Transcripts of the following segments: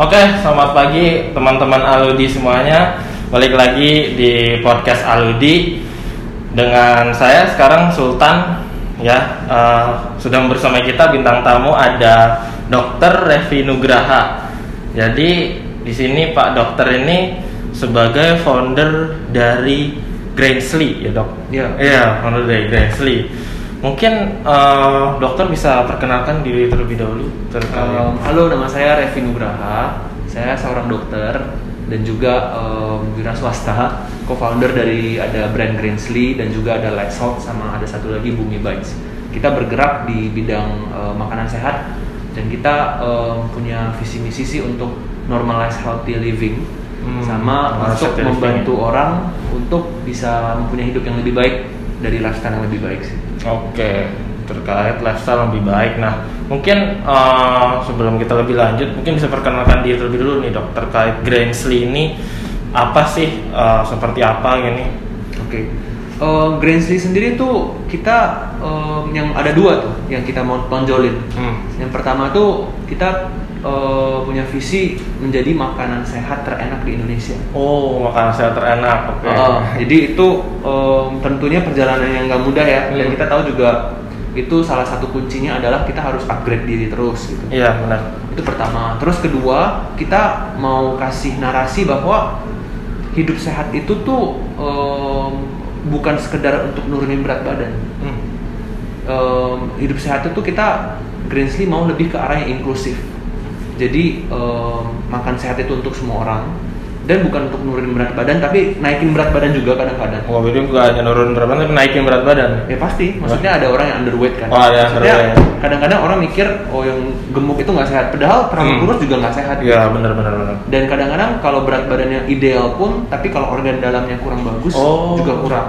Oke, selamat pagi teman-teman Aludi semuanya. Balik lagi di podcast Aludi dengan saya sekarang Sultan ya. eh, sudah bersama kita bintang tamu ada Dr. Revi Nugraha. Jadi di sini Pak Dokter ini sebagai founder dari Grainsly ya dok. Iya. Iya, founder dari Grainsly. Mungkin eh, dokter bisa perkenalkan diri terlebih dahulu terkait Um, halo, nama saya Revi Nugraha. Saya seorang dokter dan juga um, wira swasta, co-founder dari ada brand Grainsly dan juga ada Light Salt sama ada satu lagi Bumi Bites. Kita bergerak di bidang uh, makanan sehat dan kita um, punya visi misi sih untuk normalize healthy living Hmm, sama untuk membantu ya. orang untuk bisa mempunyai hidup yang lebih baik dari lifestyle yang lebih baik sih. Oke, terkait lifestyle lebih baik. Nah, mungkin eh, sebelum kita lebih lanjut, mungkin bisa perkenalkan diri terlebih dulu nih dok terkait Grainsly ini apa sih, eh, seperti apa ini? Oke, Eh, Grainsly sendiri tuh kita em, yang ada dua tuh yang kita mau tonjolin. Hmm. Yang pertama tuh kita eh, punya visi menjadi makanan sehat terenak di Indonesia. Oh, makanan sehat terenak. Oke. Eh, jadi itu em, tentunya perjalanan yang nggak mudah ya. Dan Hmm. kita tahu juga itu salah satu kuncinya adalah kita harus upgrade diri terus gitu. Iya benar. Itu pertama. Terus kedua, kita mau kasih narasi bahwa hidup sehat itu tuh em, bukan sekedar untuk nurunin berat badan. Hmm. Em, hidup sehat itu kita Grainsly mau lebih ke arah yang inklusif. Jadi em, makan sehat itu untuk semua orang dan bukan untuk nurunin berat badan tapi naikin berat badan juga kadang-kadang. Oh, jadi nggak hanya nurun berat badan, tapi naikin berat badan. Ya pasti, maksudnya ada orang yang underweight kan. Oh, ada Maksudnya kadang-kadang orang mikir oh yang gemuk itu nggak sehat, padahal terlalu Hmm. kurus juga nggak sehat. Iya benar benar benar. Dan kadang-kadang kalau berat badannya ideal pun, tapi kalau organ dalamnya kurang bagus Oh. juga kurang.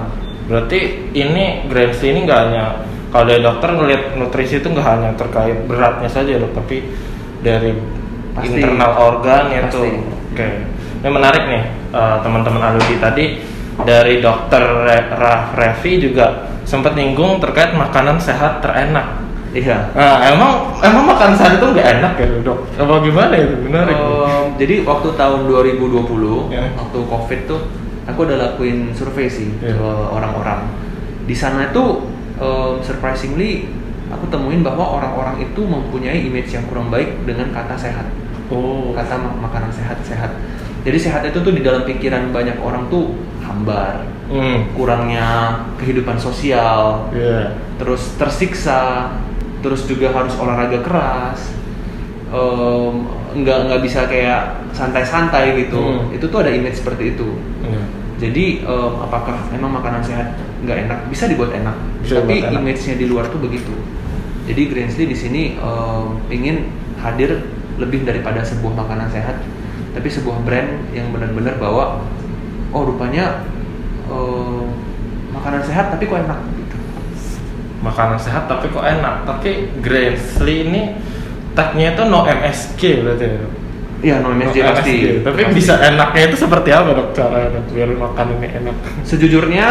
Berarti ini Grainsly ini nggak hanya kalau dari dokter ngelihat nutrisi itu nggak hanya terkait beratnya saja dok, tapi dari Pasti. internal organ itu. Pasti. Oke, ini menarik nih eh, teman-teman Aludi tadi dari dokter Re- Ra- Revi juga sempat nyinggung terkait makanan sehat terenak. Iya. Nah, emang emang makanan sehat itu nggak enak ya dok? Apa gimana itu? Menarik. Em, jadi waktu tahun 2020, Ya. waktu COVID tuh, aku udah lakuin survei sih Ya. ke orang-orang. Di sana tuh em, surprisingly aku temuin bahwa orang-orang itu mempunyai image yang kurang baik dengan kata sehat. oh, Kata mak- makanan sehat-sehat. Jadi sehat itu tuh di dalam pikiran banyak orang tuh hambar, hmm, kurangnya kehidupan sosial, iya. terus tersiksa, terus juga harus olahraga keras, em, nggak nggak bisa kayak santai-santai gitu. Hmm. Itu tuh ada image seperti itu. Iya. Jadi em, apakah emang makanan sehat nggak enak? Bisa dibuat enak, Bisa tapi image-nya di luar tuh begitu. Jadi Grainsly di sini em, ingin hadir lebih daripada sebuah makanan sehat, tapi sebuah brand yang benar-benar bawa, oh rupanya em, makanan sehat tapi kok enak gitu. makanan sehat tapi kok enak tapi Grainsly ini tagnya itu no MSG berarti ya? Iya, no MSG No pasti. tapi Pasti. bisa enaknya itu seperti apa dok cara biar makan ini enak Sejujurnya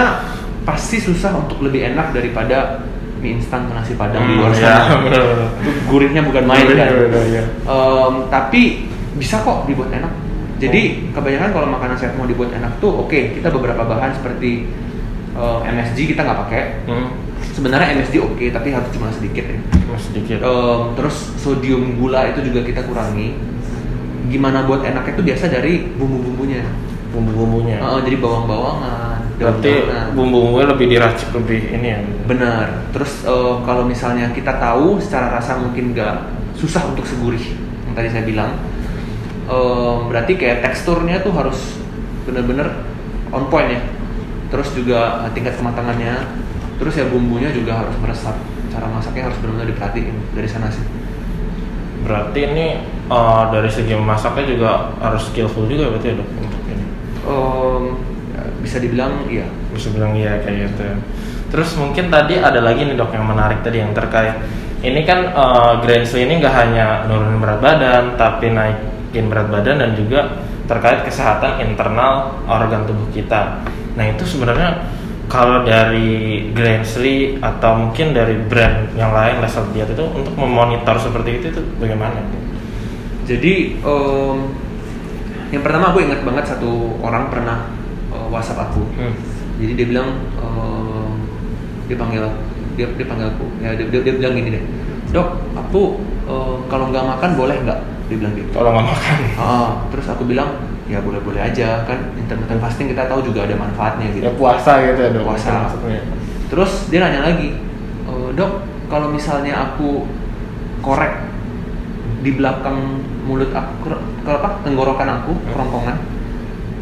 pasti susah untuk lebih enak daripada mie instan atau nasi padang di Hmm, luar ya, sana. benar-benar. Itu Gurihnya bukan main Gurihnya kan. iya. Em, tapi bisa kok dibuat enak. Jadi kebanyakan kalau makanan sehat mau dibuat enak tuh oke kita beberapa bahan seperti em, MSG kita nggak pakai. hmm, Sebenarnya MSG oke tapi harus cuma sedikit ya. sedikit Em, terus sodium gula itu juga kita kurangi. Gimana buat enaknya itu biasa dari bumbu-bumbunya. bumbu-bumbunya Eh, jadi bawang-bawangan, berarti bumbu-bumbunya lebih diracik lebih ini ya Benar. Terus eh, kalau misalnya kita tahu secara rasa mungkin nggak susah untuk segurih yang tadi saya bilang, eh, berarti kayak teksturnya tuh harus bener-bener on point ya. Terus juga eh, tingkat kematangannya, terus ya bumbunya juga harus meresap. Cara masaknya harus benar-benar diperhatiin dari sana sih. berarti ini eh, dari segi masaknya juga harus skillful juga berarti ya dok untuk ini ya, bisa dibilang iya. bisa bilang iya kayak gitu terus mungkin tadi ada lagi nih dok yang menarik tadi yang terkait ini kan uh, Grainsly ini nggak hanya nurunin berat badan tapi naikin berat badan dan juga terkait kesehatan internal organ tubuh kita nah itu sebenarnya kalau dari Grainsly atau mungkin dari brand yang lain Lesel Diet itu untuk memonitor seperti itu itu bagaimana? Jadi em, yang pertama aku ingat banget satu orang pernah WhatsApp aku. Hmm. Jadi dia bilang em, dia panggil dia, dia panggil aku ya dia, dia, dia bilang gini deh dok aku eh, kalau nggak makan boleh nggak dia bilang gitu Kalau nggak makan. ah terus aku bilang ya boleh boleh aja kan intermittent fasting kita tahu juga ada manfaatnya gitu Ya puasa gitu ya dok. Puasa. Maksudnya. terus dia nanya lagi "E, dok kalau misalnya aku korek di belakang mulut aku kalau apa tenggorokan aku Hmm. kerongkongan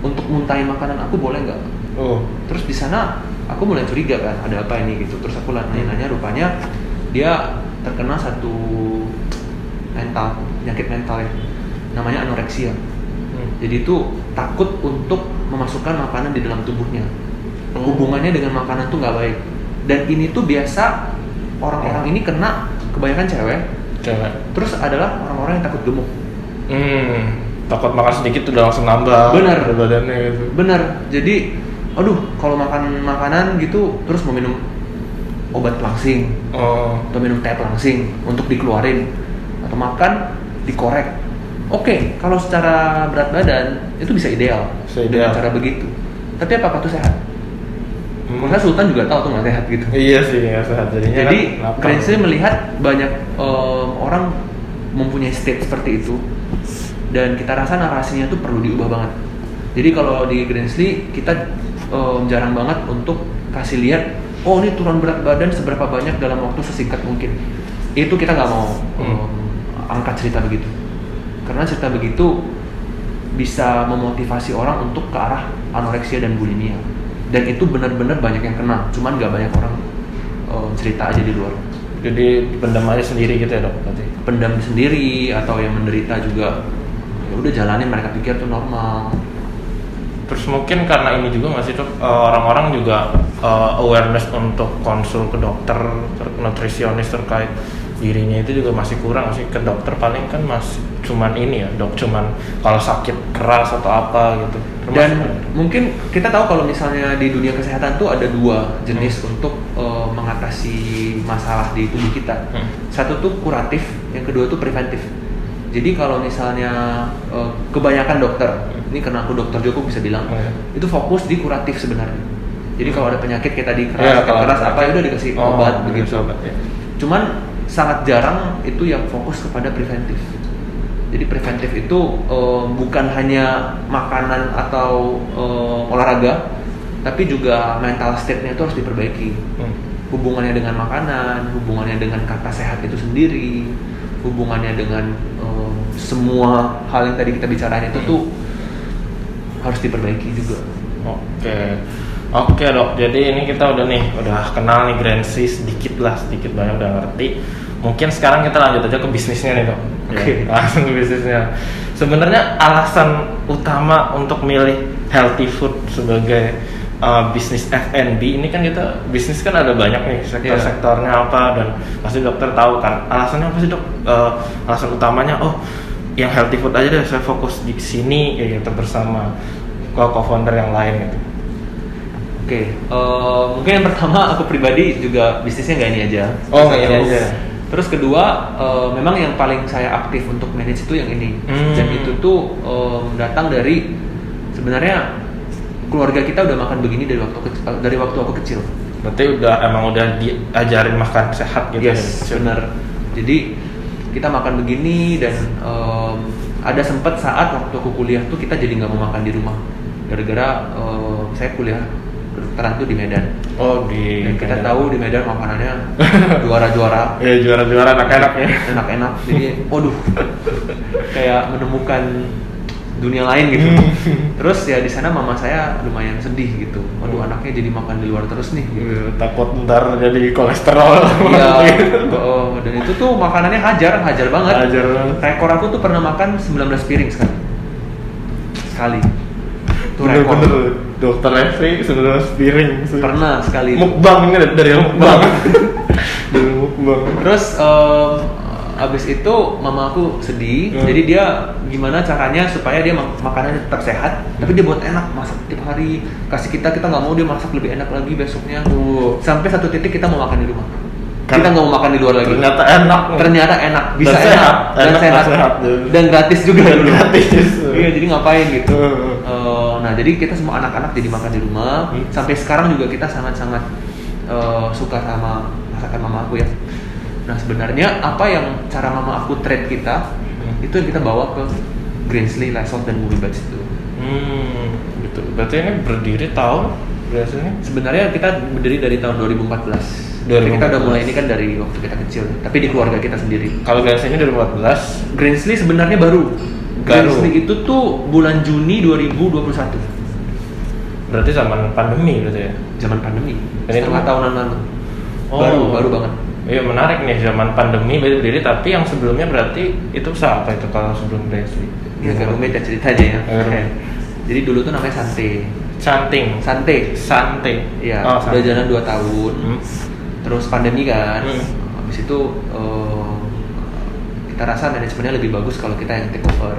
untuk muntahin makanan aku boleh nggak Oh. terus di sana aku mulai curiga kan ada apa ini gitu terus aku nanya-nanya rupanya dia terkena satu mental penyakit mental ya namanya anoreksia Hmm. jadi itu takut untuk memasukkan makanan di dalam tubuhnya hubungannya dengan makanan tuh nggak baik dan ini tuh biasa orang-orang ini kena kebanyakan cewek Cewek. terus adalah orang-orang yang takut gemuk Hmm. Takut makan sedikit udah langsung nambah. Bener. Badannya gitu. bener jadi aduh kalau makan makanan gitu terus mau minum obat pelangsing Oh. atau minum teh pelangsing untuk dikeluarin atau makan dikorek oke kalau secara berat badan itu bisa ideal Bisa dengan ideal. cara begitu tapi apakah itu sehat? Hmm. Karena Sultan juga tahu tuh nggak sehat gitu Iya sih nggak sehat jadinya. jadi kan lapar. Gransley melihat banyak em, orang mempunyai state seperti itu dan kita rasa narasinya tuh perlu diubah banget. Jadi kalau di Gransley kita em, jarang banget untuk kasih lihat oh ini turun berat badan seberapa banyak dalam waktu sesingkat mungkin. Itu kita nggak mau Hmm. em, angkat cerita begitu. Karena cerita begitu bisa memotivasi orang untuk ke arah anoreksia dan bulimia. Dan itu benar-benar banyak yang kena cuman nggak banyak orang em, cerita aja di luar. Jadi pendam aja sendiri gitu ya dok pendam sendiri atau yang menderita juga ya udah jalanin mereka pikir tuh normal. Terus mungkin karena ini juga nggak sih dok? Eh, orang-orang juga eh, awareness untuk konsul ke dokter, ter- nutrisionis terkait dirinya itu juga masih kurang sih. Ke dokter paling kan masih cuman ini ya dok cuman kalau sakit keras atau apa gitu. dan Termasuk- mungkin kita tahu kalau misalnya di dunia kesehatan tuh ada dua jenis untuk eh, mengatasi masalah di tubuh kita. Hmm. satu tuh kuratif yang kedua tuh preventif jadi kalau misalnya eh, kebanyakan dokter ini karena aku dokter juga aku bisa bilang Oh, iya. itu fokus di kuratif sebenarnya jadi kalau ada penyakit kayak tadi keras, Iya, kalau keras apa ya udah dikasih Oh, obat dikasih begitu obat, ya. cuman sangat jarang itu yang fokus kepada preventif jadi preventif itu eh, bukan hanya makanan atau eh, olahraga tapi juga mental state-nya itu harus diperbaiki Hmm. hubungannya dengan makanan hubungannya dengan kata sehat itu sendiri hubungannya dengan semua hal yang tadi kita bicarain itu tuh harus diperbaiki juga Oke, oke dok. Jadi ini kita udah nih, udah kenal nih Grancy sedikit lah, sedikit banyak udah ngerti. Mungkin sekarang kita lanjut aja ke bisnisnya nih dok. Oke. Ya, langsung ke bisnisnya. Sebenarnya alasan utama untuk milih healthy food sebagai uh, bisnis F&B ini kan kita bisnis kan ada banyak nih sektor-sektornya apa dan pasti dokter tahu kan alasannya apa sih dok? Uh, alasan utamanya oh yang healthy food aja deh saya fokus di sini kayak gitu bersama co- co-founder yang lain gitu. Oke, eh, mungkin yang pertama aku pribadi juga bisnisnya nggak ini aja. Oh, nggak ini aja. Terus kedua, eh, memang yang paling saya aktif untuk manage itu yang ini. Hmm. Dan itu tuh eh, datang dari sebenarnya keluarga kita udah makan begini dari waktu kecil, dari waktu aku kecil. Berarti udah emang udah diajarin makan sehat gitu yes, ya. benar. Jadi kita makan begini dan em, ada sempat saat waktu aku kuliah tuh kita jadi nggak mau makan di rumah gara-gara em, saya kuliah kedokteran tuh di Medan. Oh di Dan kita Medan. tahu di Medan makanannya juara-juara, Ya juara-juara anak-anak ya. enak-enak. Jadi, waduh, kayak menemukan dunia lain gitu. Terus ya di sana mama saya lumayan sedih gitu. Waduh, anaknya jadi makan di luar terus nih. Gitu. Iya, Takut ntar jadi kolesterol. Iya, oh, dan itu tuh makanannya hajar, hajar banget. Hajar. Rekor aku tuh pernah makan 19 piring sekali. Sekali. Itu rekor. Bener-bener dokter Efri sebenarnya piring. Pernah sekali. Mukbang ini dari mukbang. dari mukbang. Terus em, abis itu mama aku sedih, Hmm. jadi dia gimana caranya supaya dia mak- makanannya tetap sehat, tapi dia buat enak masak tiap hari kasih kita kita nggak mau dia masak lebih enak lagi besoknya. Uh. Sampai satu titik kita mau makan di rumah. kita nggak mau makan di luar lagi ternyata enak ternyata enak bisa Dan enak, Enak dan sehat, sehat, dan gratis juga Dan dulu. gratis. iya jadi ngapain gitu. Eh, nah jadi kita semua anak-anak jadi makan di rumah Hmm. sampai sekarang juga kita sangat-sangat eh, suka sama masakan mama aku ya nah sebenarnya apa yang cara mama aku trade kita Hmm. itu yang kita bawa ke Greensley, Lysol dan Movie Bites itu Hmm, gitu. Berarti ini berdiri tahun biasanya? sebenarnya kita berdiri dari tahun 2014 Tapi kita udah mulai ini kan dari waktu kita kecil tapi di keluarga kita sendiri Kalau ini 2014, Greensley sebenarnya baru. Baru. Greensley itu tuh bulan Juni 2021, berarti zaman pandemi berarti ya? zaman pandemi. Itu- Setengah tahunan lalu. Oh. Baru, baru banget. Iya menarik nih zaman pandemi berdiri tapi yang sebelumnya berarti itu usaha apa itu kalau sebelum Gracely? Ya agak rumit ya ceritanya ya. Rumit. Jadi dulu tuh namanya Sante. Canting, Sante. Sante. Iya, oh, udah jalan 2 tahun. Hmm. Terus pandemi kan. Hmm. Habis itu eh, kita rasa manajemennya lebih bagus kalau kita yang take over.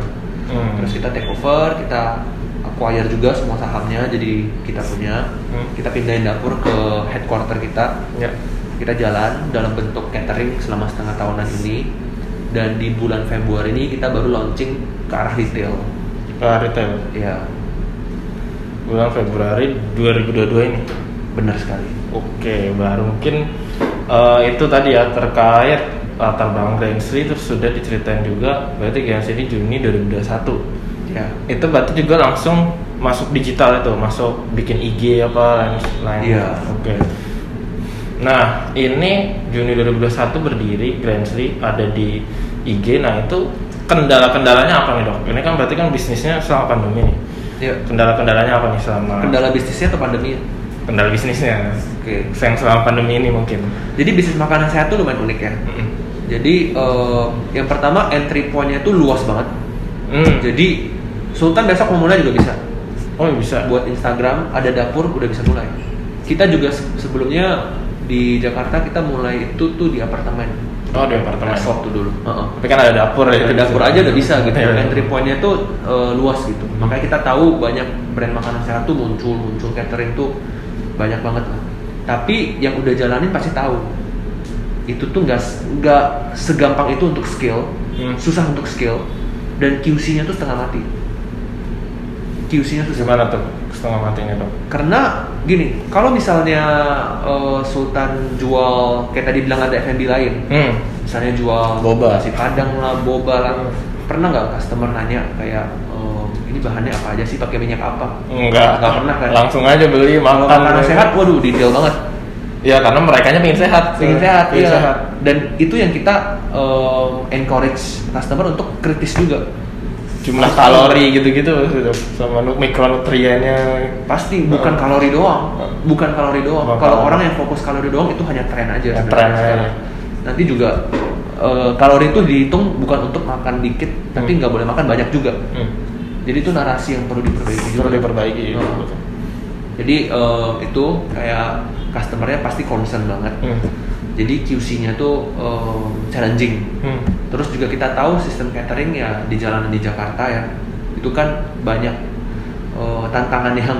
Hmm. Terus kita take over, kita acquire juga semua sahamnya jadi kita punya. Hmm. Kita pindahin dapur ke headquarter kita. Ya. Kita jalan dalam bentuk catering selama setengah tahunan ini. Dan di bulan Februari ini kita baru launching ke arah retail. Ke retail. Ya, Bulan Februari 2022 ini. benar sekali. Oke, baru mungkin eh, itu tadi ya terkait latar belakang Grandsley terus sudah diceritain juga berarti Grandsley ini Juni 2021 Ya. itu berarti juga langsung masuk digital itu masuk bikin IG apa lain lain Iya. oke nah ini Juni 2021 berdiri Grandsley ada di IG nah itu kendala-kendalanya apa nih dok ini kan berarti kan bisnisnya selama pandemi nih Ya. kendala-kendalanya apa nih selama Kendala bisnisnya atau pandemi? kendala bisnisnya Oke. yang selama pandemi ini mungkin Jadi bisnis makanan sehat tuh lumayan unik ya. Mm-mm. Jadi eh, yang pertama entry point-nya tuh luas banget. Hmm. Jadi Sultan besok mau mulai juga bisa. oh bisa Buat Instagram ada dapur udah bisa mulai. Kita juga se- sebelumnya di Jakarta kita mulai itu tuh di apartemen. oh di apartemen Resort tuh dulu. Heeh. tapi kan ada dapur ya Ke dapur aja udah bisa gitu. Iya. Entry point-nya tuh eh, luas gitu. Makanya kita tahu banyak brand makanan sehat tuh muncul, muncul catering tuh banyak banget lah. Tapi yang udah jalanin pasti tahu. Itu tuh nggak nggak segampang itu untuk skill, Hmm. susah untuk skill dan QC-nya tuh setengah mati. QC-nya tuh gimana tuh setengah matinya dok karena gini, kalau misalnya eh, Sultan jual kayak tadi bilang ada F&B lain, hmm. misalnya jual Boba. nasi padang lah, boba lah, pernah nggak customer nanya kayak eh, ini bahannya apa aja sih, pakai minyak apa? enggak Nggak pernah kan? langsung aja beli Kalau makan makanan sehat, waduh detail banget. ya karena mereka nya pengen sehat Pengen sehat, pengen iya. sehat Dan itu yang kita eh, encourage customer untuk kritis juga. Jumlah kalori gitu-gitu sama nu- mikronutriennya Pasti bukan kalori doang, bukan kalori doang. Bukan Kalau kalori. orang yang fokus kalori doang itu hanya tren aja. Ya, tren aja. sekarang. Nanti juga eh, kalori itu dihitung bukan untuk makan dikit, tapi Hmm. nggak boleh makan banyak juga. hmm. Jadi itu narasi yang perlu diperbaiki juga. perlu diperbaiki Oh. Jadi eh, itu kayak customernya pasti concern banget. Hmm. Jadi QC-nya tuh eh, challenging. Hmm. Terus juga kita tahu sistem catering ya di jalanan di Jakarta ya itu kan banyak eh, tantangan yang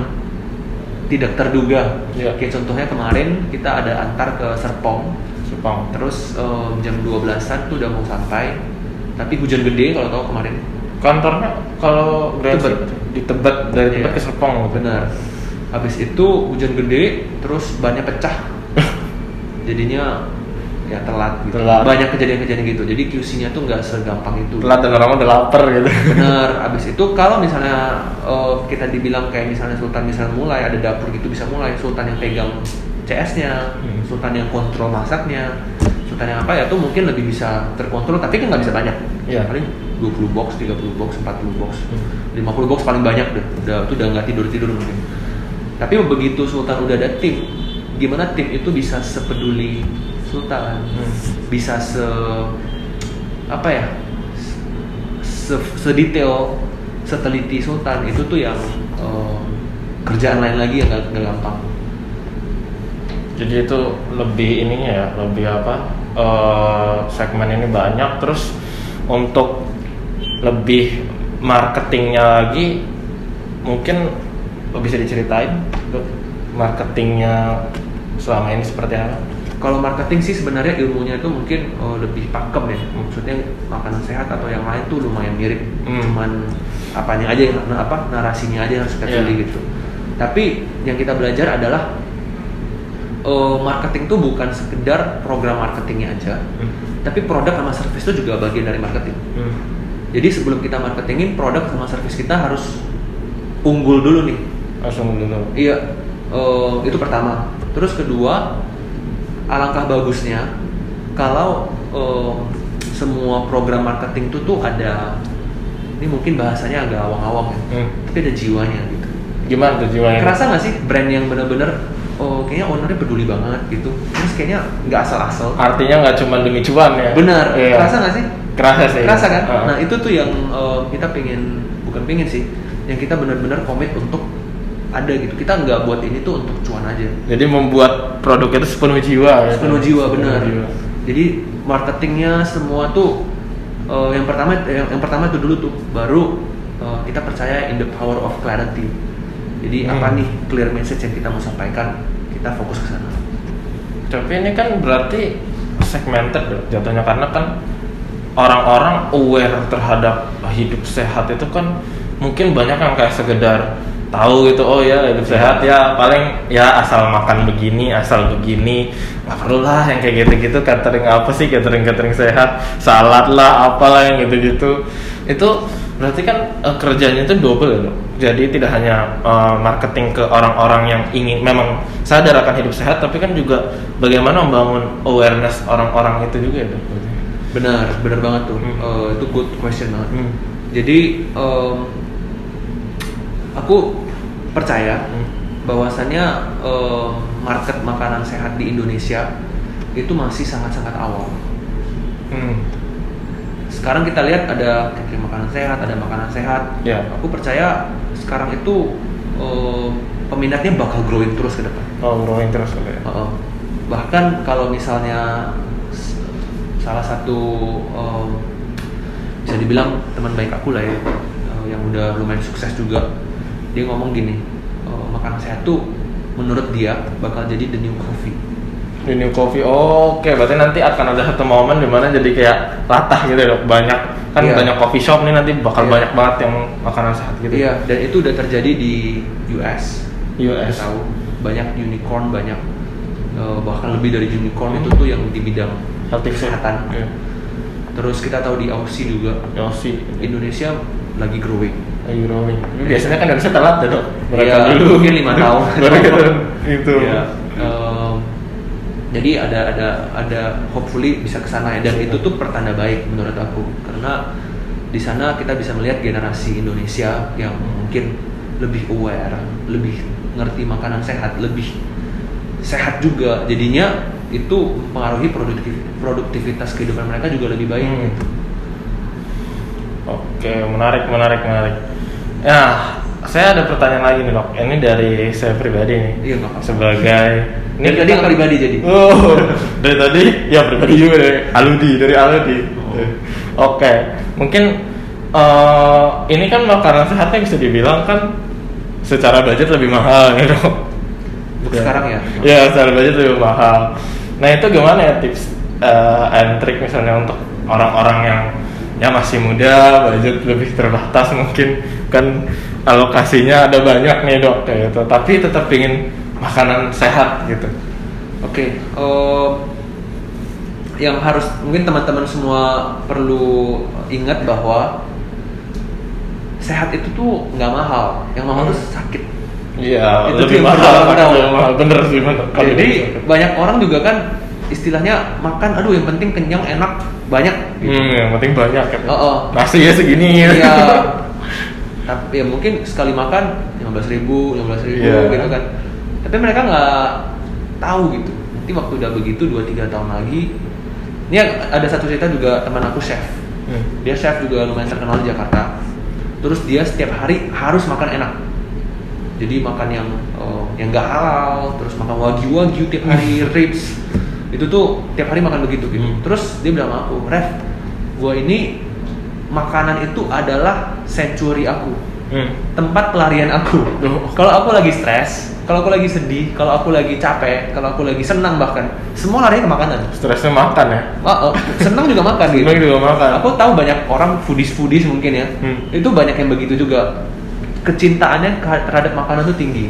tidak terduga. Iya. Kayak contohnya kemarin kita ada antar ke Serpong, Sepang terus eh, jam 12-an tuh udah mau sampai, tapi hujan gede kalau tahu kemarin. kantornya kalau Tebet. di Tebet dari Iya. Tebet ke Serpong gitu. Benar. Habis itu hujan gede, terus bannya pecah. Jadinya ya telat gitu. Telat. Banyak kejadian-kejadian gitu. Jadi QC-nya tuh nggak segampang itu. telat dan orang udah lapar gitu Bener. Abis itu kalau misalnya eh, kita dibilang kayak misalnya Sultan misalnya mulai ada dapur gitu bisa mulai Sultan yang pegang CS-nya, Hmm. Sultan yang kontrol masaknya, Sultan yang apa ya tuh mungkin lebih bisa terkontrol tapi kan nggak bisa banyak. Iya. Paling 20 box, 30 box, 40 box. Hmm. 50 box paling banyak deh. Udah itu udah nggak tidur-tidur mungkin. Tapi begitu Sultan udah ada tim, gimana tim itu bisa sepeduli Sultan, Hmm. bisa se apa ya, se, sedetail, seteliti Sultan itu tuh yang eh, kerjaan lain lagi yang nggak nggak gampang. jadi itu lebih ininya ya lebih apa eh, segmen ini banyak terus untuk lebih marketingnya lagi mungkin bisa diceritain marketingnya selama ini seperti apa kalau marketing sih sebenarnya ilmunya itu mungkin eh, lebih pakem ya. Maksudnya makanan sehat atau yang lain tuh lumayan mirip. Hmm. Cuman apanya aja yang apa narasinya aja yang harus kita pilih gitu. Tapi yang kita belajar adalah eh, marketing tuh bukan sekedar program marketingnya aja, Hmm. tapi produk sama service itu juga bagian dari marketing. Hmm. Jadi sebelum kita marketingin produk sama service kita harus unggul dulu nih. langsung dulu Iya, eh, itu pertama. Terus kedua, alangkah bagusnya kalau eh, semua program marketing itu tuh ada, ini mungkin bahasanya agak awang-awang ya, Hmm. tapi ada jiwanya gitu. gimana tuh jiwanya Kerasa nggak sih brand yang bener-bener, oh kayaknya ownernya peduli banget gitu, terus kayaknya nggak asal-asal. artinya nggak cuma demi cuan ya Benar, Iya. kerasa nggak sih? kerasa sih Kerasa kan? Heeh. Nah itu tuh yang eh, kita pengen, bukan pengen sih, yang kita benar-benar komit untuk ada gitu. Kita nggak buat ini tuh untuk cuan aja. jadi membuat produk itu sepenuh jiwa ya Sepenuh jiwa benar. jiwa. Jadi marketingnya semua tuh eh, yang pertama yang, yang pertama itu dulu tuh baru eh, kita percaya in the power of clarity. Jadi Hmm. apa nih clear message yang kita mau sampaikan kita fokus ke sana. tapi ini kan berarti segmented jatuhnya karena kan orang-orang aware terhadap hidup sehat itu kan mungkin banyak yang kayak sekedar tahu gitu oh ya hidup Iya. sehat ya paling ya asal makan begini asal begini nggak perlu lah yang kayak gitu-gitu catering apa sih catering catering sehat salad lah apalah yang gitu-gitu itu berarti kan eh, kerjanya itu double ya jadi tidak hanya eh, marketing ke orang-orang yang ingin memang sadar akan hidup sehat tapi kan juga bagaimana membangun awareness orang-orang itu juga ya Benar, benar banget tuh. Hmm. Eh, itu good question banget. Hmm. Jadi em, aku percaya Hmm. bahwasannya em, market makanan sehat di Indonesia itu masih sangat-sangat awal. Hmm. Sekarang kita lihat ada catering makanan sehat, ada makanan sehat. Ya. Aku percaya sekarang itu em, peminatnya bakal growing terus ke depan. Oh, growing terus kali ya. Heeh. bahkan kalau misalnya salah satu em, bisa dibilang teman baik aku lah ya eh, yang udah lumayan sukses juga dia ngomong gini eh, makanan sehat tuh menurut dia bakal jadi the new coffee The new coffee. Oh, Oke, berarti nanti akan ada satu momen di mana jadi kayak latah gitu ya, dok. Banyak kan Iya. banyak coffee shop nih nanti bakal Iya. banyak banget yang makanan sehat gitu. iya dan itu udah terjadi di US US. Kita tahu banyak unicorn banyak eh, bahkan lebih dari unicorn itu tuh yang di bidang Healthy kesehatan Iya. terus kita tahu di Aussie juga Yosi. Indonesia lagi growing Lagi growing. Ini Biasanya kan Indonesia telat ya dok. Mereka Iya, dulu. mungkin lima tahun. Gitu. Itu. Iya. Em, jadi ada ada ada hopefully bisa ke sana ya dan itu tuh pertanda baik menurut aku karena di sana kita bisa melihat generasi Indonesia yang mungkin lebih aware, lebih ngerti makanan sehat, lebih sehat juga. Jadinya itu mempengaruhi produktif, produktivitas kehidupan mereka juga lebih baik Hmm. gitu. Oke, menarik, menarik, menarik. Ya, saya ada pertanyaan lagi nih dok. Ini dari saya pribadi nih. Iya, apa-apa. Sebagai Dari tadi pribadi jadi? Oh, dari tadi ya pribadi juga dari Aludi, dari Aludi. Oh. Oke, mungkin eh, ini kan makanan sehatnya bisa dibilang kan secara budget lebih mahal nih dok. Untuk sekarang ya? Ya, secara budget lebih mahal. Nah itu gimana ya tips eh, and trick misalnya untuk orang-orang yang ya masih muda, budget lebih terbatas mungkin kan alokasinya ada banyak nih dok kayak gitu, tapi tetap ingin makanan sehat gitu. Oke, em, yang harus mungkin teman-teman semua perlu ingat bahwa sehat itu tuh nggak mahal, yang mahal Hmm. tuh sakit. Iya, Itu lebih mahal, tahu. lebih mahal. bener sih Jadi banyak orang juga kan istilahnya makan, aduh yang penting kenyang, enak, banyak. Gitu. hmm, yang penting banyak ya. Oh, oh. Nasi ya segini. Iya. Tapi ya mungkin sekali makan 15.000 ribu, 15 ribu Iya. gitu kan. Tapi mereka nggak tahu gitu. Nanti waktu udah begitu 2-3 tahun lagi, ini ada satu cerita juga teman aku chef. Hmm. Dia chef juga lumayan terkenal di Jakarta. Terus dia setiap hari harus makan enak. Jadi makan yang eh, yang nggak halal, terus makan wagyu wagyu tiap hari ribs. Itu tuh tiap hari makan begitu gitu. Hmm. Terus dia bilang sama aku, Ref, gua ini makanan itu adalah sanctuary aku. Hmm. tempat pelarian aku. Oh. Kalau aku lagi stres, kalau aku lagi sedih, kalau aku lagi capek, kalau aku lagi senang bahkan, semua lari ke makanan. Stresnya makan ya. Oh, oh, senang juga makan gitu. Senang juga makan. Aku tahu banyak orang foodies-foodies mungkin ya. Hmm. Itu banyak yang begitu juga. Kecintaannya ke- terhadap makanan tuh tinggi.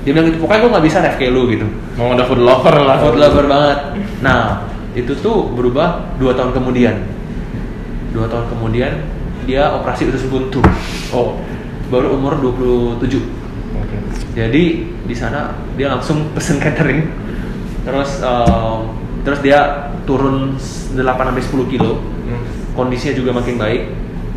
Dia bilang gitu, pokoknya gue nggak bisa ref kayak lu gitu. Mau udah food lover lah. Food lover banget. Nah, itu tuh berubah dua tahun kemudian. Dua tahun kemudian dia operasi usus buntu. Oh. Baru umur 27. Oke. Jadi di sana dia langsung pesen catering. Terus em, terus dia turun 8 sampai 10 kilo. Hmm. Kondisinya juga makin baik.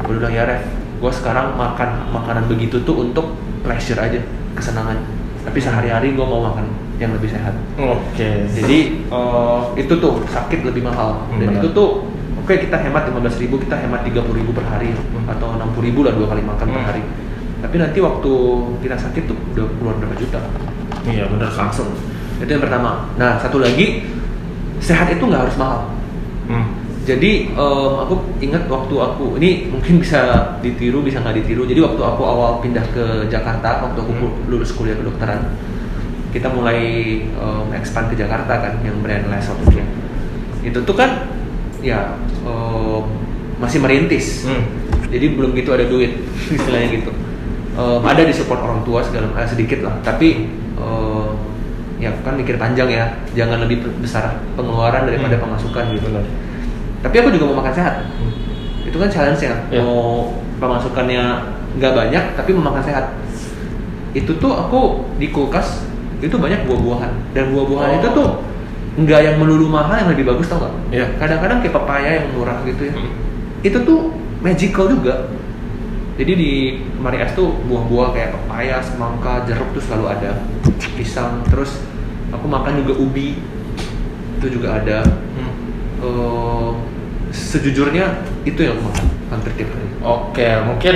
Gue bilang ya Ref, gue sekarang makan makanan begitu tuh untuk pleasure aja, kesenangan. Tapi sehari-hari gue mau makan yang lebih sehat. Oke. Jadi eh, itu tuh sakit lebih mahal dan benar. itu tuh oke kita hemat 15.000 ribu kita hemat 30.000 ribu per hari Hmm. atau 60.000 ribu lah dua kali makan per Hmm. hari. Tapi nanti waktu kita sakit tuh udah keluar berapa juta Iya bener kan. langsung. Itu yang pertama. Nah satu lagi sehat itu nggak harus mahal. Hmm. Jadi em, aku ingat waktu aku ini mungkin bisa ditiru bisa nggak ditiru. Jadi waktu aku awal pindah ke Jakarta waktu aku Hmm. lulus kuliah kedokteran, kita mulai em, expand ke Jakarta kan yang brand Les waktu itu. Itu tuh kan ya em, masih merintis. Hmm. Jadi belum gitu ada duit istilahnya gitu. Em, ada di support orang tua segala eh, sedikit lah, tapi em, ya kan mikir panjang ya, jangan lebih besar pengeluaran daripada Hmm. pemasukan gitu. Bener. Tapi aku juga mau makan sehat. Itu kan challenge ya. Iya. Mau pemasukannya nggak banyak tapi mau makan sehat. Itu tuh aku di kulkas itu banyak buah-buahan dan buah-buahan Oh. itu tuh nggak yang melulu mahal yang lebih bagus tau nggak? Iya. Kadang-kadang kayak pepaya yang murah gitu ya. Hmm. Itu tuh magical juga. Jadi di Mari Es tuh buah-buah kayak pepaya, semangka, jeruk tuh selalu ada. Pisang, terus aku makan juga ubi. Itu juga ada. Hmm. Eh, sejujurnya itu yang hampir tiap hari. Oke, mungkin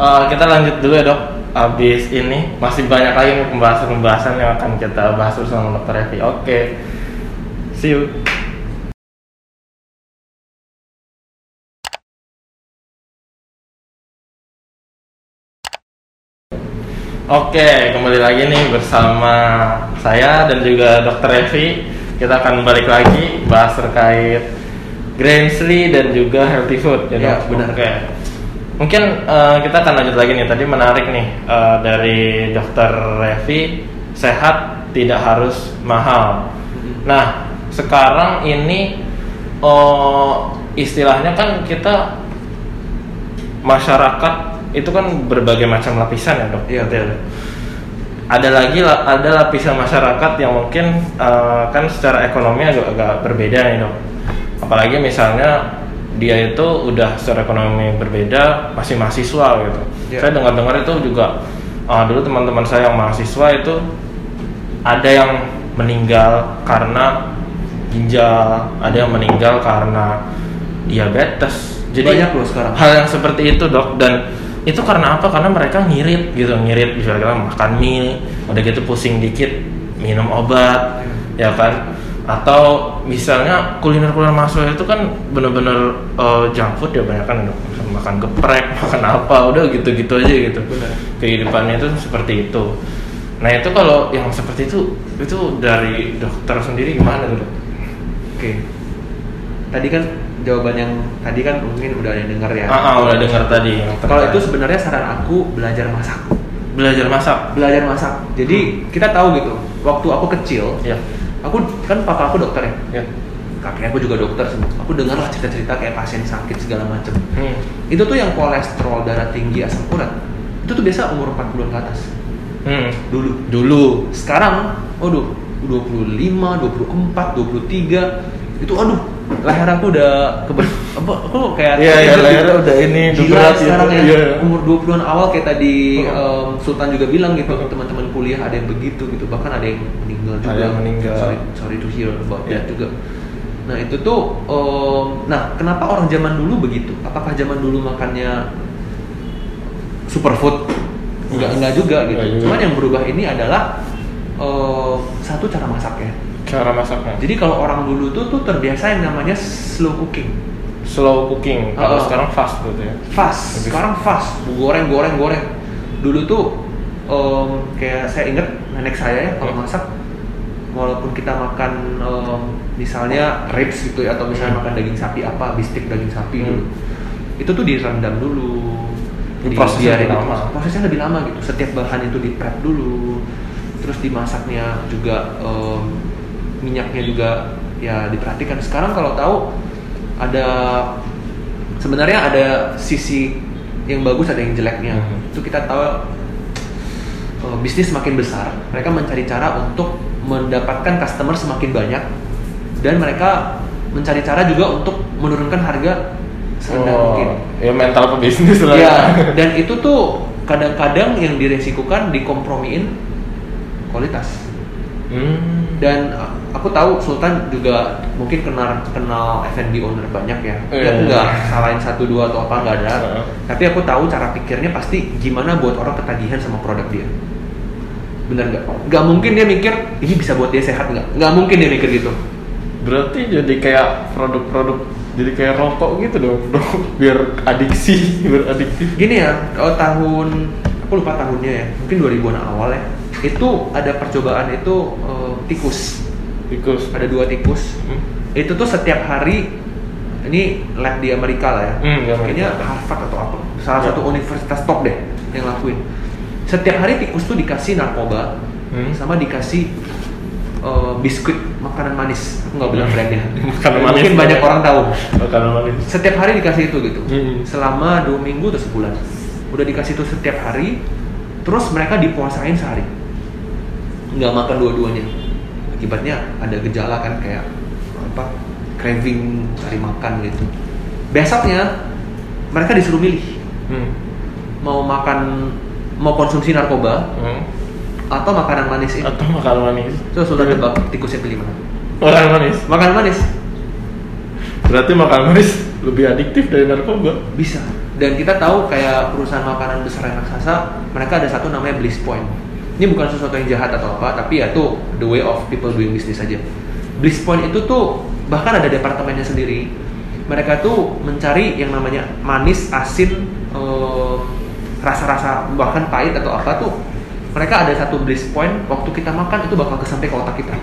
uh, kita lanjut dulu ya dok. Abis ini masih banyak lagi pembahasan-pembahasan yang akan kita bahas bersama Dr. Evi. Oke, see you. Oke, kembali lagi nih bersama saya dan juga Dr. Evi. Kita akan balik lagi bahas terkait Grainsley dan juga healthy food. ya, Dok? benar. Oke. Mungkin eh, kita akan lanjut lagi nih. Tadi menarik nih eh, dari Dr. Revi, sehat tidak harus mahal. Nah, sekarang ini oh, istilahnya kan kita masyarakat itu kan berbagai macam lapisan ya dok. Iya, betul. Ada lagi la- ada lapisan masyarakat yang mungkin eh, kan secara ekonomi agak, agak berbeda nih dok. Apalagi misalnya dia itu udah secara ekonomi berbeda masih mahasiswa gitu. Iya. Saya dengar-dengar itu juga eh, dulu teman-teman saya yang mahasiswa itu ada yang meninggal karena ginjal, ada yang meninggal karena diabetes. Jadi Banyak loh sekarang. hal yang seperti itu dok dan itu karena apa? Karena mereka ngirit gitu, ngirit misalnya makan mie, udah gitu pusing dikit minum obat, ya kan? Atau misalnya kuliner-kuliner mahasiswa itu kan bener-bener eh, junk food ya banyak kan makan geprek, makan apa, udah gitu-gitu aja gitu. Benar. Kehidupannya itu seperti itu. Nah itu kalau yang seperti itu itu dari dokter sendiri gimana tuh dok? Oke. Tadi kan jawaban yang tadi kan mungkin udah ada yang dengar ya. Ah, ah, udah dengar tadi. Kalau itu sebenarnya saran aku belajar masak. belajar masak. Belajar masak. Jadi kita tahu gitu. Waktu aku kecil, Ya. Aku kan papa aku dokter ya. Ya. Kakek aku juga dokter semua. Aku dengar lah cerita-cerita kayak pasien sakit segala macem. Hmm. Itu tuh yang kolesterol, darah tinggi, asam urat. Itu tuh biasa umur 40 ke atas. Hmm. Dulu. Dulu. Sekarang, waduh, 25, 24, 23 itu aduh leher aku udah ke apa aku kayak Iya, iya, gitu. lehernya udah ini, gila berat sekarang ya Iya. umur 20-an awal kayak tadi em, Sultan juga bilang gitu teman-teman kuliah ada yang begitu gitu bahkan ada yang meninggal juga Ada yang meninggal. sorry sorry to hear about Iya. that juga nah itu tuh em, nah kenapa orang zaman dulu begitu apakah zaman dulu makannya superfood enggak enggak juga gitu cuman yang berubah ini adalah em, satu cara masaknya Cara masaknya. jadi kalau orang dulu tuh tuh terbiasa yang namanya slow cooking slow cooking. Kalau sekarang fast gitu ya. fast Lebih- sekarang fast goreng goreng goreng dulu tuh em, kayak saya inget nenek saya ya kalau Hmm. masak walaupun kita makan em, misalnya ribs gitu ya atau misalnya Hmm. makan daging sapi apa bistik daging sapi Hmm. dulu itu tuh direndam dulu Ini prosesnya lebih itu. lama. prosesnya lebih lama gitu setiap bahan itu di prep dulu terus dimasaknya juga em, minyaknya juga ya diperhatikan sekarang kalau tahu ada sebenarnya ada sisi yang bagus ada yang jeleknya Mhm. itu kita tahu eh, bisnis semakin besar mereka mencari cara untuk mendapatkan customer semakin banyak dan mereka mencari cara juga untuk menurunkan harga serendah Oh, mungkin ya mental pebisnis lah. ya dan itu tuh kadang-kadang yang diresikukan dikompromiin kualitas Hmm. dan uh, aku tahu Sultan juga mungkin kenal kenal F&B owner banyak ya. Iya. Ya aku nggak salahin satu dua atau apa nggak ada. Heeh. Tapi aku tahu cara pikirnya pasti gimana buat orang ketagihan sama produk dia. Bener nggak? Nggak mungkin dia mikir ini bisa buat dia sehat nggak? Nggak mungkin dia mikir gitu. Berarti jadi kayak produk-produk jadi kayak rokok gitu dong, dong. biar adiksi, biar adiktif. Gini ya, kalau tahun aku lupa tahunnya ya, mungkin 2000-an awal ya. Itu ada percobaan itu eh, tikus. Tikus. Ada dua tikus. Hmm. Itu tuh setiap hari ini lab di Amerika lah ya. Hmm. Kayaknya Harvard atau apa. Salah Ya. satu universitas top deh yang lakuin. Setiap hari tikus tuh dikasih narkoba Hmm. sama dikasih eh, biskuit makanan manis. Aku nggak bilang brandnya. Makanan manis. Mungkin banyak orang tahu. Makanan manis. Setiap hari dikasih itu gitu. Hmm. Selama dua minggu atau sebulan. Udah dikasih itu setiap hari. Terus mereka dipuasain sehari. Nggak makan dua-duanya. Akibatnya ada gejala kan kayak apa? Craving cari makan gitu. Besoknya mereka disuruh milih Hmm. mau makan mau konsumsi narkoba Hmm. atau makanan manis ini. Atau makanan manis. Terus sudah tebak tikusnya pilih mana? Makanan manis. Makanan manis Berarti makanan manis lebih adiktif dari narkoba. bisa. Dan kita tahu kayak perusahaan makanan besar yang raksasa, mereka ada satu namanya Bliss Point. Ini bukan sesuatu yang jahat atau apa, tapi ya tuh the way of people doing business aja. Bliss Point itu tuh bahkan ada departemennya sendiri. Mereka tuh mencari yang namanya manis, asin, eh, rasa-rasa bahkan pahit atau apa tuh. Mereka ada satu Bliss Point, waktu kita makan itu bakal kesampai ke otak kita.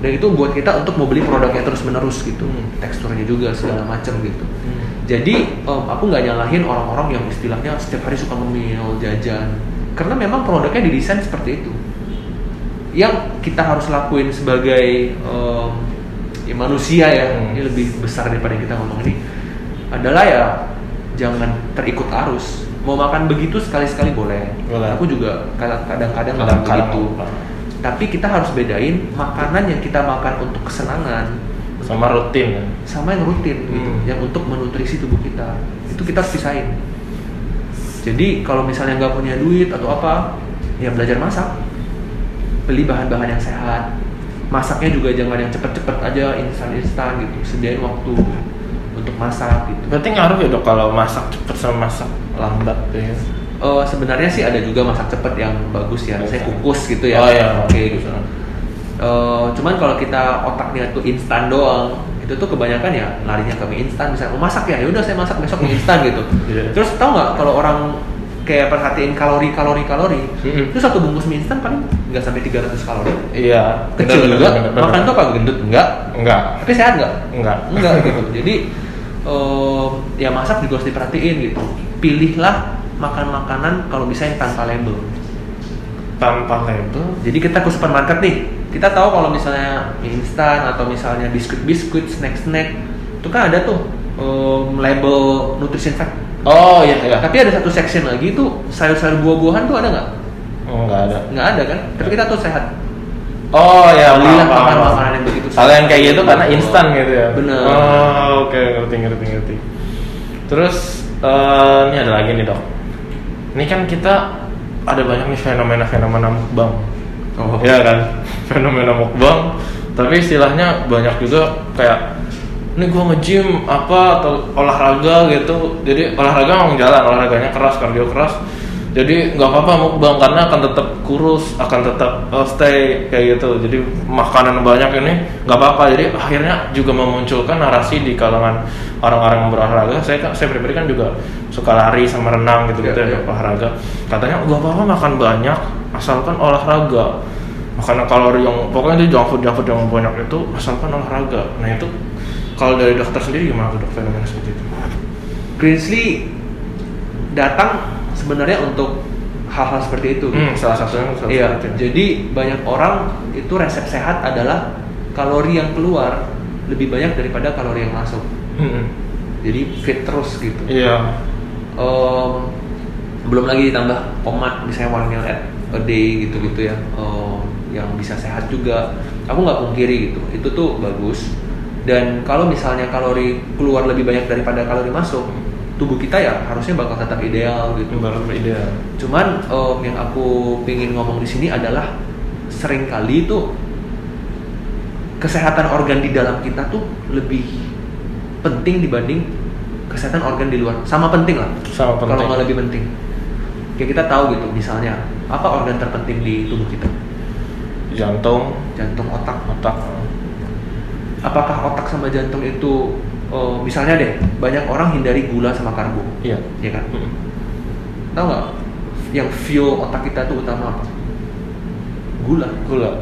Dan itu buat kita untuk mau beli produknya terus menerus gitu, Hmm. teksturnya juga segala macam gitu. Jadi em, aku nggak nyalahin orang-orang yang istilahnya setiap hari suka ngemil, jajan, karena memang produknya didesain seperti itu. Yang kita harus lakuin sebagai em, ya manusia ya, Hmm. ini lebih besar daripada yang kita ngomong ini, adalah ya jangan terikut arus. Mau makan begitu sekali-sekali boleh. Boleh. Aku juga kadang- kadang-kadang makan begitu. Tapi kita harus bedain makanan yang kita makan untuk kesenangan Sama rutin ya. sama yang rutin gitu, Hmm. yang untuk menutrisi tubuh kita itu kita harus pisahin jadi kalau misalnya nggak punya duit atau apa ya belajar masak. Beli bahan-bahan yang sehat. Masaknya juga jangan yang cepet-cepet aja instan-instan gitu. Sediain waktu untuk masak gitu. Berarti ngaruh ya dok kalau masak cepet sama masak lambat ya. Eh, sebenarnya sih ada juga masak cepet yang bagus ya. Saya kukus gitu ya. Oh iya. oke gitu. Eh, cuman kalau kita otaknya tuh instan doang itu tuh kebanyakan ya larinya ke mie instan misalnya mau masak ya ya udah saya masak besok mie instan gitu Iya. terus tau nggak kalau orang kayak perhatiin kalori kalori kalori Mm-mm. itu satu bungkus mie instan paling nggak sampai 300 kalori Iya. kecil bener, juga bener, bener, makan bener. tuh apa gendut enggak Enggak. tapi sehat nggak Enggak. enggak gitu jadi eh, ya masak juga harus diperhatiin gitu pilihlah makan makanan kalau bisa yang tanpa label Tanpa label. jadi kita ke supermarket nih, kita tahu kalau misalnya mie instan atau misalnya biskuit-biskuit, snack-snack, itu kan ada tuh um, label nutrition fact. Oh iya iya. Tapi ada satu section lagi itu sayur-sayur buah-buahan tuh ada nggak? Oh, enggak ada. Nggak ada kan? Tapi kita tuh sehat. Oh ya, Belilah makan makanan yang begitu Kalau yang kayak gitu karena instan gitu ya. Bener. Oh, oke ngerti ngerti ngerti. Terus eh, ini ada lagi nih dok. Ini kan kita ada banyak nih fenomena-fenomena mukbang. Oh. Iya kan, fenomena mukbang. Tapi istilahnya banyak juga kayak ini gua nge-gym apa atau olahraga gitu. Jadi olahraga emang jalan, olahraganya keras, kardio keras. jadi nggak apa-apa mukbang karena akan tetap kurus akan tetap uh, stay kayak gitu jadi makanan banyak ini nggak apa-apa jadi akhirnya juga memunculkan narasi di kalangan orang-orang yang berolahraga saya kan saya pribadi kan juga suka lari sama renang gitu gitu Iya, ya iya. olahraga katanya nggak apa-apa makan banyak asalkan olahraga makanan kalori yang pokoknya itu junk food junk food yang banyak itu asalkan olahraga nah itu kalau dari dokter sendiri gimana tuh dok fenomena seperti itu Greensley datang sebenarnya untuk hal-hal seperti itu. Hmm, salah satunya salah Iya, satunya. jadi banyak orang itu resep sehat adalah kalori yang keluar lebih banyak daripada kalori yang masuk. Hmm, Jadi fit terus gitu. iya Em, belum lagi ditambah pomade misalnya one meal at a day gitu-gitu ya, em, yang bisa sehat juga. Aku nggak pungkiri gitu, itu tuh bagus. Dan kalau misalnya kalori keluar lebih banyak daripada kalori masuk, tubuh kita ya harusnya bakal tetap ideal gitu. baru ideal Cuman em, yang aku pingin ngomong di sini adalah sering kali itu kesehatan organ di dalam kita tuh lebih penting dibanding kesehatan organ di luar. Sama penting lah. Sama penting. Kalau nggak lebih penting. Kayak kita tahu gitu, misalnya apa organ terpenting di tubuh kita? jantung Jantung, otak. otak Apakah otak sama jantung itu eh, misalnya deh banyak orang hindari gula sama karbo, iya ya kan? Hmm. Tahu nggak? Yang fuel otak kita tuh utama apa? Gula. gula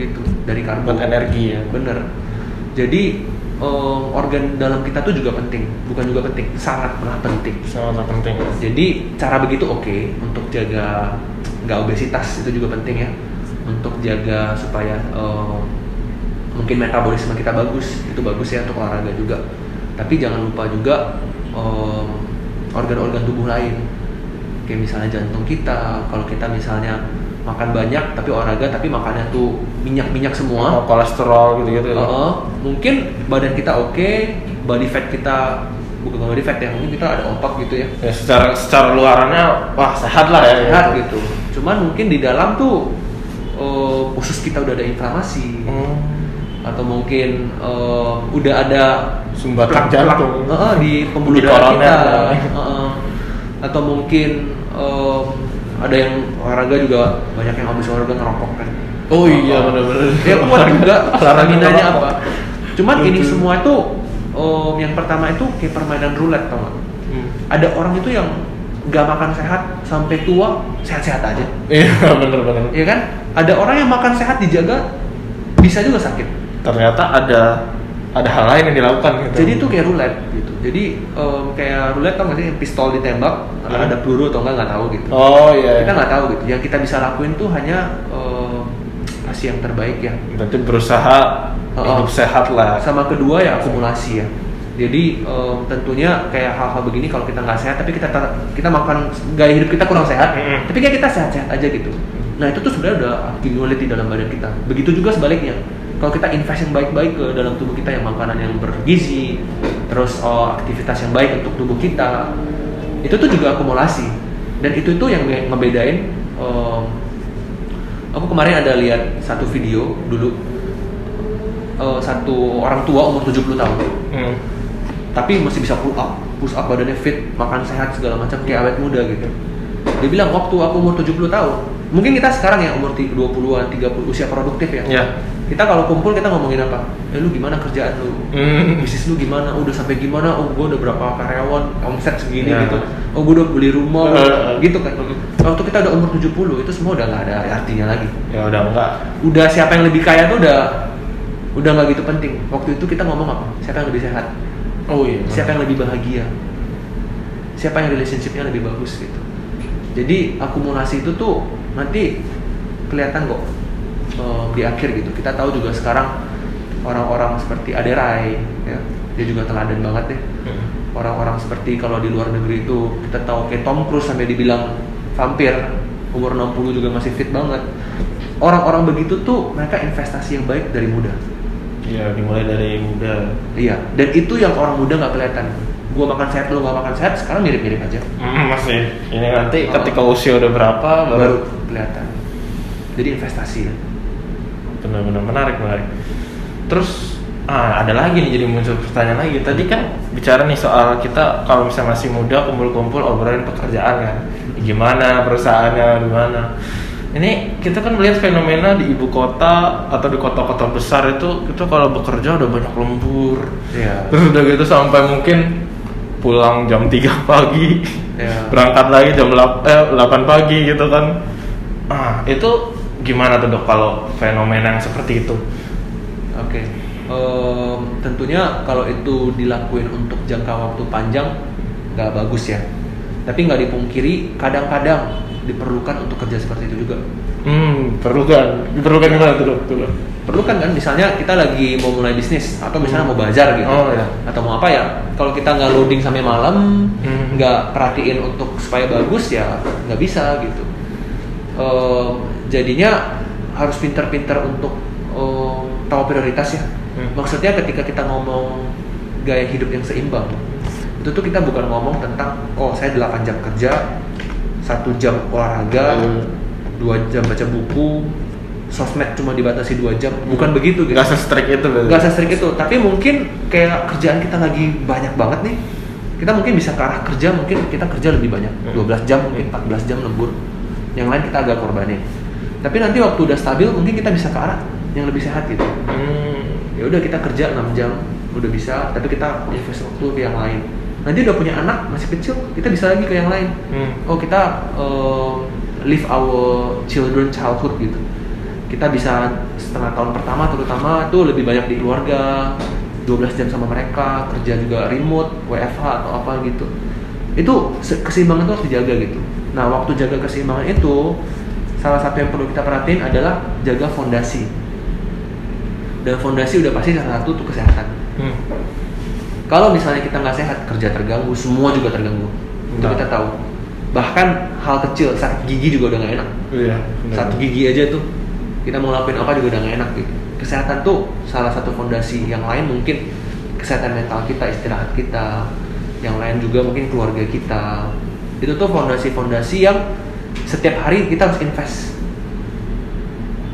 gitu dari karbo buat energi ya bener jadi em, organ dalam kita tuh juga penting bukan juga penting sangat malah penting. Sangat penting jadi cara begitu oke untuk jaga nggak obesitas itu juga penting ya. Untuk jaga supaya em, mungkin metabolisme kita bagus itu bagus ya untuk olahraga juga. Tapi jangan lupa juga em, organ-organ tubuh lain. Kayak misalnya jantung kita kalau kita misalnya makan banyak tapi olahraga tapi makannya tuh minyak-minyak semua. Oh, kolesterol gitu gitu Heeh, mungkin badan kita oke, body fat kita bukan body fat ya, mungkin kita ada otot gitu ya, ya secara secara luarannya wah sehat lah ya sehat gitu. Cuman mungkin di dalam tuh eh, usus kita udah ada inflamasi, Hmm. atau mungkin eh, udah ada Sumbatan jantung. heeh, di pembuluh darah kita, ya. Heeh. atau mungkin eh, ada yang olahraga juga banyak yang habis olahraga ngerokok kan. oh iya benar-benar ya kuat juga Olahraga staminanya ngerokok. apa cuman ini Betul. semua itu um, yang pertama itu kayak permainan roulette tau gak? Hmm. ada orang itu yang nggak makan sehat sampai tua sehat-sehat aja. Iya benar-benar ya kan? Ada orang yang makan sehat dijaga bisa juga sakit. Ternyata ada ada hal lain yang dilakukan gitu. Jadi itu kayak roulette gitu. Jadi um, kayak roulette tau gak sih? Pistol ditembak Hmm. ada peluru atau enggak nggak tahu gitu. Oh iya kita nggak tahu gitu. Yang kita bisa lakuin tuh hanya um, kasih yang terbaik ya. Berarti berusaha Oh, hidup sehat lah. Sama kedua ya akumulasi ya. Jadi em, tentunya kayak hal-hal begini kalau kita nggak sehat tapi kita kita makan gaya hidup kita kurang sehat Mm-mm. tapi kayak kita sehat-sehat aja gitu. Nah itu tuh sebenarnya udah accumulate di dalam badan kita. Begitu juga sebaliknya. Kalau kita invest yang baik-baik ke dalam tubuh kita yang makanan yang bergizi terus oh, aktivitas yang baik untuk tubuh kita itu tuh juga akumulasi. Dan itu tuh yang nge- ngebedain em, aku kemarin ada lihat satu video dulu eh, satu orang tua umur 70 tahun Hmm. tapi masih bisa pull up push up badannya fit makan sehat segala macam kayak awet muda gitu dia bilang waktu aku umur 70 tahun mungkin kita sekarang ya umur 20-an 30 usia produktif ya Iya. Kita kalau kumpul kita ngomongin apa? Eh lu gimana kerjaan lu? Hmm. bisnis lu gimana? Udah sampai gimana? Oh gue udah berapa karyawan? Omset segini Ya. gitu. Oh gue udah beli rumah. Eh. gitu kan. Waktu kita udah umur 70 itu semua udah nggak ada artinya lagi. Ya udah enggak udah siapa yang lebih kaya tuh udah udah nggak gitu penting. Waktu itu kita ngomong apa? Siapa yang lebih sehat? Oh iya. Siapa yang lebih bahagia? Siapa yang relationshipnya lebih bagus gitu? Jadi akumulasi itu tuh nanti kelihatan kok eh, di akhir gitu kita tahu juga sekarang orang-orang seperti Aderai ya dia juga teladan banget deh Hmm. orang-orang seperti kalau di luar negeri itu kita tahu kayak Tom Cruise sampai dibilang vampir umur 60 juga masih fit banget orang-orang begitu tuh mereka investasi yang baik dari muda Iya, dimulai dari muda. iya dan itu yang orang muda nggak kelihatan gua makan sehat lu nggak makan sehat sekarang mirip-mirip aja Hmm, masih. Ini nanti Oh. ketika usia udah berapa baru, baru kelihatan jadi investasi ya benar-benar menarik menarik. Terus ah ada lagi nih jadi muncul pertanyaan lagi tadi kan bicara nih soal kita kalau misalnya masih muda kumpul-kumpul obrolin pekerjaan kan gimana perusahaannya gimana ini kita kan melihat fenomena di ibu kota atau di kota-kota besar itu itu kalau bekerja udah banyak lembur Iya. terus udah gitu sampai mungkin pulang jam 3 pagi Iya. berangkat lagi jam 8, eh, 8 pagi gitu kan ah itu gimana tuh dok kalau fenomena yang seperti itu Oke. Em, tentunya kalau itu dilakuin untuk jangka waktu panjang nggak bagus ya. Tapi nggak dipungkiri kadang-kadang diperlukan untuk kerja seperti itu juga. hmm perlu kan diperlukan gimana tuh dok Tuh. Perlu kan kan misalnya kita lagi mau mulai bisnis atau misalnya mau bazar gitu. Oh, iya. Atau mau apa ya? Kalau kita nggak loading sampai malam, Hmm. nggak perhatiin untuk supaya bagus ya nggak bisa gitu. Em, jadinya harus pinter-pinter untuk em, tahu prioritas ya. Hmm. Maksudnya ketika kita ngomong gaya hidup yang seimbang, itu tuh kita bukan ngomong tentang oh saya 8 jam kerja, satu jam olahraga, Hmm. dua jam baca buku, sosmed cuma dibatasi dua jam, bukan begitu gitu. nggak se-strict itu? Gak se-strict itu, tapi mungkin kayak kerjaan kita lagi banyak banget nih. Kita mungkin bisa ke arah kerja, mungkin kita kerja lebih banyak. Hmm. 12 jam, mungkin 14 jam lembur. Yang lain kita agak korbanin. Tapi nanti waktu udah stabil, mungkin kita bisa ke arah yang lebih sehat gitu. Hmm. Ya udah kita kerja 6 jam, udah bisa, tapi kita invest waktu ke yang lain. Nanti udah punya anak, masih kecil, kita bisa lagi ke yang lain. Hmm. Oh kita uh, live our children childhood gitu. Kita bisa setengah tahun pertama terutama tuh lebih banyak di keluarga, 12 jam sama mereka, kerja juga remote, WFH atau apa gitu. Itu se- keseimbangan itu harus dijaga gitu. Nah waktu jaga keseimbangan itu salah satu yang perlu kita perhatiin adalah jaga fondasi. Dan fondasi udah pasti salah satu tuh kesehatan. Hmm. Kalau misalnya kita nggak sehat, kerja terganggu, semua juga terganggu. Itu kita tahu. Bahkan hal kecil, sakit gigi juga udah nggak enak. Iya. Satu gigi aja tuh, kita mau ngelakuin apa juga udah nggak enak gitu. Kesehatan tuh salah satu fondasi. Yang lain mungkin kesehatan mental kita, istirahat kita. Yang lain juga mungkin keluarga kita. Itu tuh fondasi-fondasi yang setiap hari kita harus invest.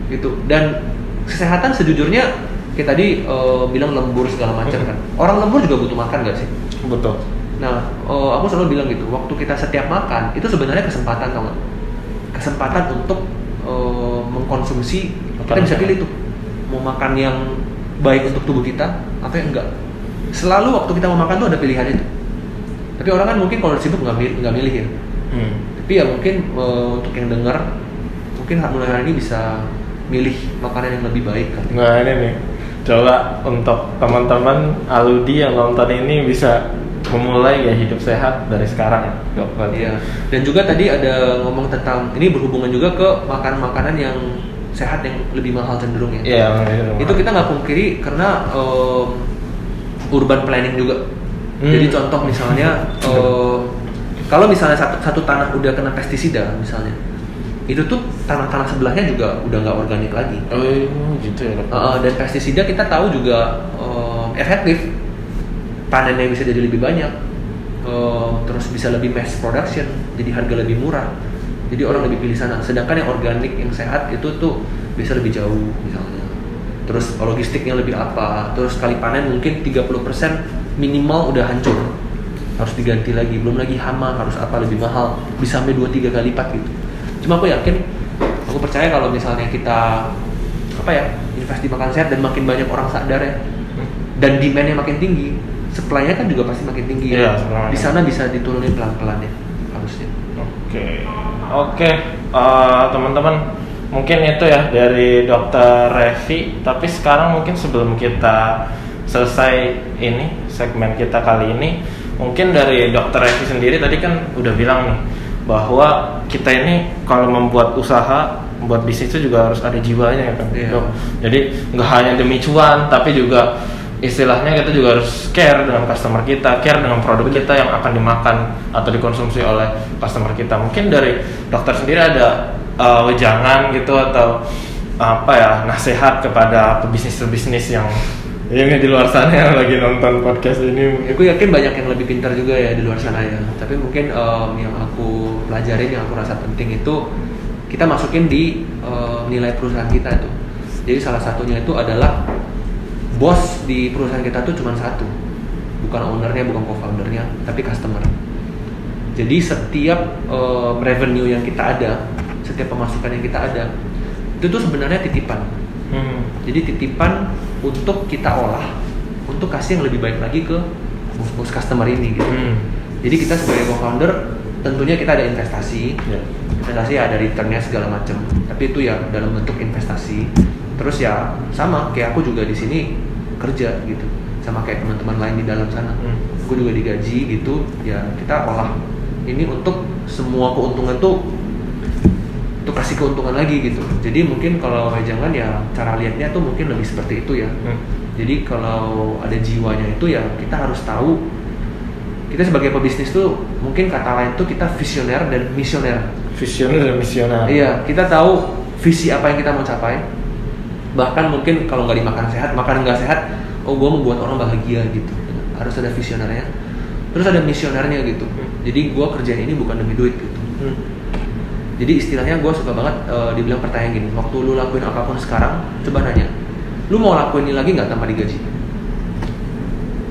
Gitu. Dan kesehatan sejujurnya kayak tadi eh, bilang lembur segala macam kan. Orang lembur juga butuh makan gak sih? betul Nah, eh, aku selalu bilang gitu, waktu kita setiap makan itu sebenarnya kesempatan tau nggak? Kesempatan untuk eh, mengkonsumsi kita Makan bisa apa? pilih tuh mau makan yang baik untuk tubuh kita atau yang enggak. Selalu waktu kita mau makan tuh ada pilihan itu. Tapi orang kan mungkin kalau sibuk nggak milih, nggak milih ya. hmm. Tapi ya mungkin eh, untuk yang dengar, mungkin mulai hari ini bisa milih makanan yang lebih baik kan. Nah ini nih, coba untuk teman-teman Aludi yang nonton ini bisa memulai ya hidup sehat dari sekarang ya. Iya. Dan juga tadi ada ngomong tentang ini berhubungan juga ke makan makanan yang sehat yang lebih mahal cenderung ya. Iya. Itu kita nggak pungkiri karena urban planning juga. Hmm. Jadi contoh misalnya em, kalau misalnya satu, satu tanah udah kena pestisida misalnya, itu tuh tanah-tanah sebelahnya juga udah nggak organik lagi. Oh gitu ya. Uh, dan pestisida kita tahu juga um, efektif panennya bisa jadi lebih banyak um, terus bisa lebih mass production jadi harga lebih murah jadi orang lebih pilih sana sedangkan yang organik yang sehat itu tuh bisa lebih jauh misalnya terus logistiknya lebih apa terus kali panen mungkin 30% minimal udah hancur harus diganti lagi belum lagi hama harus apa lebih mahal bisa sampai 2-3 kali lipat gitu cuma aku yakin aku percaya kalau misalnya kita apa ya invest di makan sehat dan makin banyak orang sadar ya dan demandnya makin tinggi supply-nya kan juga pasti makin tinggi ya. supply-nya. di sana bisa diturunin pelan-pelan ya harusnya Oke, oke eh, teman-teman mungkin itu ya dari dokter Revi. Tapi sekarang mungkin sebelum kita selesai ini segmen kita kali ini, mungkin dari dokter Revi sendiri tadi kan udah bilang nih bahwa kita ini kalau membuat usaha, membuat bisnis itu juga harus ada jiwanya ya kan. Iya. Dok? Jadi nggak hanya demi cuan, tapi juga istilahnya kita juga harus care dengan customer kita, care dengan produk kita yang akan dimakan atau dikonsumsi oleh customer kita. Mungkin dari dokter sendiri ada uh, wejangan gitu atau apa ya nasihat kepada pebisnis-pebisnis yang ini di luar sana yang lagi nonton podcast ini. aku yakin banyak yang lebih pintar juga ya di luar sana ya. Tapi mungkin em, yang aku pelajarin yang aku rasa penting itu kita masukin di em, nilai perusahaan kita itu. Jadi salah satunya itu adalah bos di perusahaan kita tuh cuma satu. Bukan ownernya bukan co-foundernya tapi customer. Jadi setiap uh, revenue yang kita ada setiap pemasukan yang kita ada itu tuh sebenarnya titipan. Hmm. jadi titipan untuk kita olah untuk kasih yang lebih baik lagi ke bos-bos customer ini gitu. Hmm. jadi kita sebagai co-founder tentunya kita ada investasi. Ya. investasi ada returnnya segala macam. Tapi itu ya dalam bentuk investasi. Terus ya sama kayak aku juga di sini kerja gitu. Sama kayak teman-teman lain di dalam sana. Hmm. aku juga digaji gitu. Ya kita olah. Ini untuk semua keuntungan tuh kasih keuntungan lagi gitu jadi mungkin kalau jangan ya cara lihatnya tuh mungkin lebih seperti itu ya Hmm. jadi kalau ada jiwanya itu ya kita harus tahu kita sebagai pebisnis tuh mungkin kata lain tuh kita visioner dan misioner Visioner dan misioner. Iya, kita tahu visi apa yang kita mau capai. Bahkan mungkin kalau nggak dimakan sehat, makan nggak sehat, oh gue mau buat orang bahagia gitu. Harus ada visionernya. Terus ada misionernya gitu. Jadi gue kerjaan ini bukan demi duit gitu. Hmm. Jadi istilahnya gue suka banget eh, dibilang pertanyaan gini, waktu lu lakuin apa pun sekarang, coba nanya, lu mau lakuin ini lagi nggak tanpa digaji?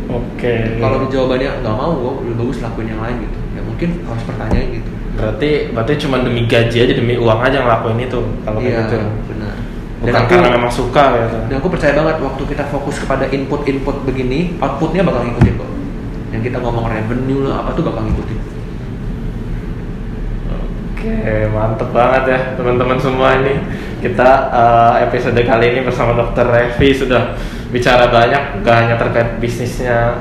Oke. Kalau jawabannya nggak mau, gue lebih bagus lakuin yang lain gitu. Ya mungkin harus pertanyaan gitu. berarti berarti cuma demi gaji aja demi uang aja ngelakuin itu kalau Iya, kayak gitu. benar. Bukan karena memang suka gitu. Dan aku percaya banget waktu kita fokus kepada input-input begini, outputnya bakal ngikutin kok. Yang kita ngomong revenue lah apa tuh bakal ngikutin. Oke, mantep banget ya teman-teman semua ini. Kita eh, episode kali ini bersama Dokter Revi sudah bicara banyak, gak hanya terkait bisnisnya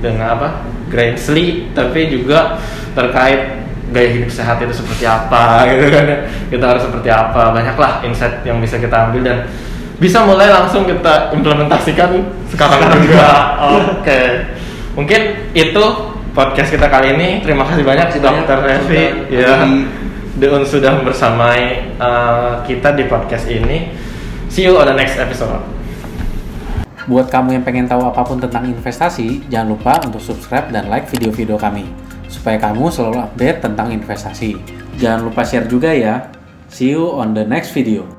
dengan apa, Grainsly, tapi juga terkait gaya hidup sehat itu seperti apa gitu kan ya. Kita harus seperti apa, banyaklah insight yang bisa kita ambil dan bisa mulai langsung kita implementasikan sekarang juga. Oke, mungkin itu podcast kita kali ini. Terima kasih banyak Dokter Revi. Ya. Deun sudah bersamai uh, kita di podcast ini. See you on the next episode. Buat kamu yang pengen tahu apa pun tentang investasi, jangan lupa untuk subscribe dan like video-video kami supaya kamu selalu update tentang investasi. Jangan lupa share juga ya. See you on the next video.